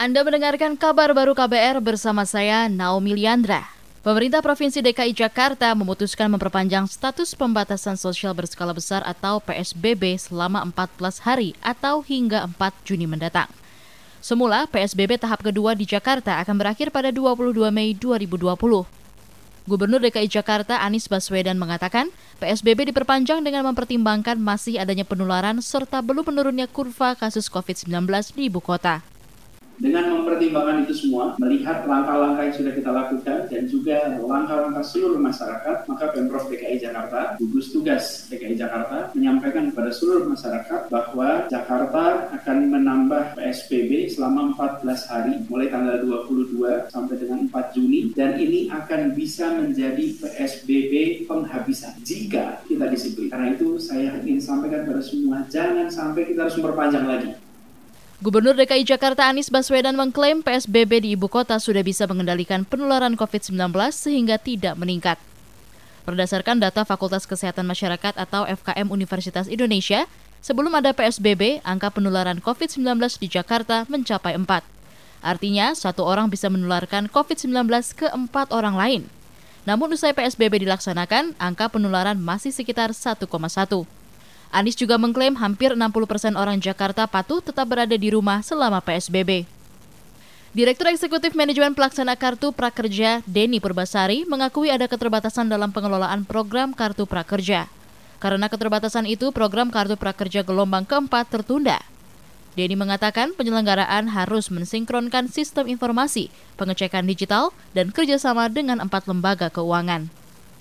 Anda mendengarkan kabar baru KBR bersama saya Naomi Liandra. Pemerintah Provinsi DKI Jakarta memutuskan memperpanjang status pembatasan sosial berskala besar atau PSBB selama 14 hari atau hingga 4 Juni mendatang. Semula, PSBB tahap kedua di Jakarta akan berakhir pada 22 Mei 2020. Gubernur DKI Jakarta Anies Baswedan mengatakan, PSBB diperpanjang dengan mempertimbangkan masih adanya penularan serta belum menurunnya kurva kasus COVID-19 di ibu kota. Dengan mempertimbangkan itu semua, melihat langkah-langkah yang sudah kita lakukan dan juga langkah-langkah seluruh masyarakat, maka Pemprov DKI Jakarta, gugus tugas DKI Jakarta, menyampaikan kepada seluruh masyarakat bahwa Jakarta akan menambah PSBB selama 14 hari, mulai tanggal 22 sampai dengan 4 Juni, dan ini akan bisa menjadi PSBB penghabisan jika kita disiplin. Karena itu saya ingin sampaikan kepada semua, jangan sampai kita harus memperpanjang lagi. Gubernur DKI Jakarta Anies Baswedan mengklaim PSBB di ibu kota sudah bisa mengendalikan penularan COVID-19 sehingga tidak meningkat. Berdasarkan data Fakultas Kesehatan Masyarakat atau FKM Universitas Indonesia, sebelum ada PSBB, angka penularan COVID-19 di Jakarta mencapai 4. Artinya, satu orang bisa menularkan COVID-19 ke empat orang lain. Namun usai PSBB dilaksanakan, angka penularan masih sekitar 1,1. Anies juga mengklaim hampir 60 persen orang Jakarta patuh tetap berada di rumah selama PSBB. Direktur Eksekutif Manajemen Pelaksana Kartu Prakerja, Denny Purbasari, mengakui ada keterbatasan dalam pengelolaan program Kartu Prakerja. Karena keterbatasan itu, program Kartu Prakerja gelombang keempat tertunda. Denny mengatakan penyelenggaraan harus mensinkronkan sistem informasi, pengecekan digital, dan kerjasama dengan empat lembaga keuangan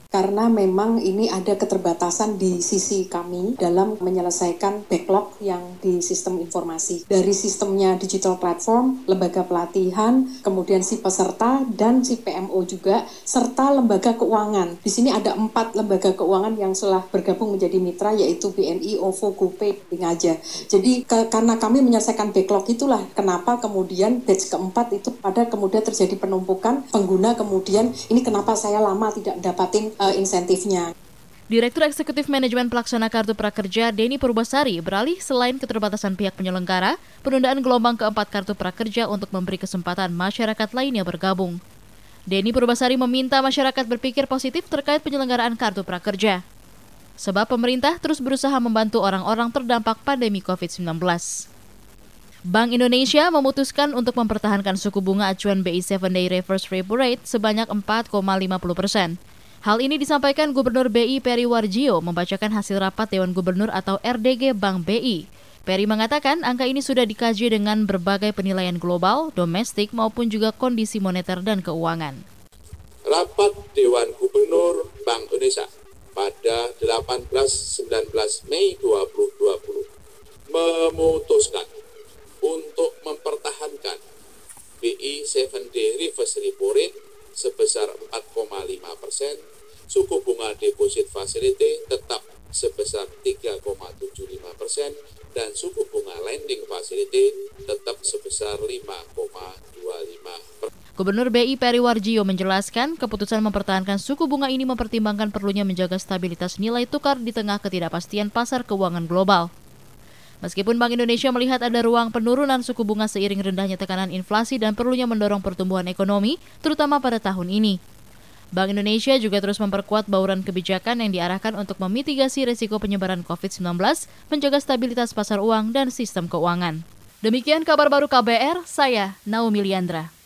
karena memang ini ada keterbatasan di sisi kami dalam menyelesaikan backlog yang di sistem informasi. Dari sistemnya digital platform, lembaga pelatihan, kemudian si peserta dan si PMO juga, serta lembaga keuangan. Di sini ada empat lembaga keuangan yang telah bergabung menjadi mitra yaitu BNI, OVO, GoPay, Ngaja. Jadi ke, karena kami menyelesaikan backlog itulah kenapa kemudian batch keempat itu pada kemudian terjadi penumpukan pengguna kemudian ini kenapa saya lama tidak dapatin uh, insentifnya. Direktur Eksekutif Manajemen Pelaksana Kartu Prakerja Denny Purbasari beralih selain keterbatasan pihak penyelenggara, penundaan gelombang keempat Kartu Prakerja untuk memberi kesempatan masyarakat lainnya bergabung. Denny Purbasari meminta masyarakat berpikir positif terkait penyelenggaraan Kartu Prakerja. Sebab pemerintah terus berusaha membantu orang-orang terdampak pandemi COVID-19. Bank Indonesia memutuskan untuk mempertahankan suku bunga acuan BI 7 Day Reverse Repo Rate sebanyak 4,50 persen. Hal ini disampaikan Gubernur BI Peri Warjio membacakan hasil rapat Dewan Gubernur atau RDG Bank BI. Peri mengatakan angka ini sudah dikaji dengan berbagai penilaian global, domestik maupun juga kondisi moneter dan keuangan. Rapat Dewan Gubernur Bank Indonesia pada 18-19 Mei 2020 memutuskan untuk mempertahankan BI 7D reverse repo rate sebesar 4,5 persen, suku bunga deposit facility tetap sebesar 3,75 persen, dan suku bunga lending facility tetap sebesar 5,25 persen. Gubernur BI Peri Warjio menjelaskan keputusan mempertahankan suku bunga ini mempertimbangkan perlunya menjaga stabilitas nilai tukar di tengah ketidakpastian pasar keuangan global. Meskipun Bank Indonesia melihat ada ruang penurunan suku bunga seiring rendahnya tekanan inflasi dan perlunya mendorong pertumbuhan ekonomi, terutama pada tahun ini. Bank Indonesia juga terus memperkuat bauran kebijakan yang diarahkan untuk memitigasi risiko penyebaran COVID-19, menjaga stabilitas pasar uang dan sistem keuangan. Demikian kabar baru KBR, saya Naomi Liandra.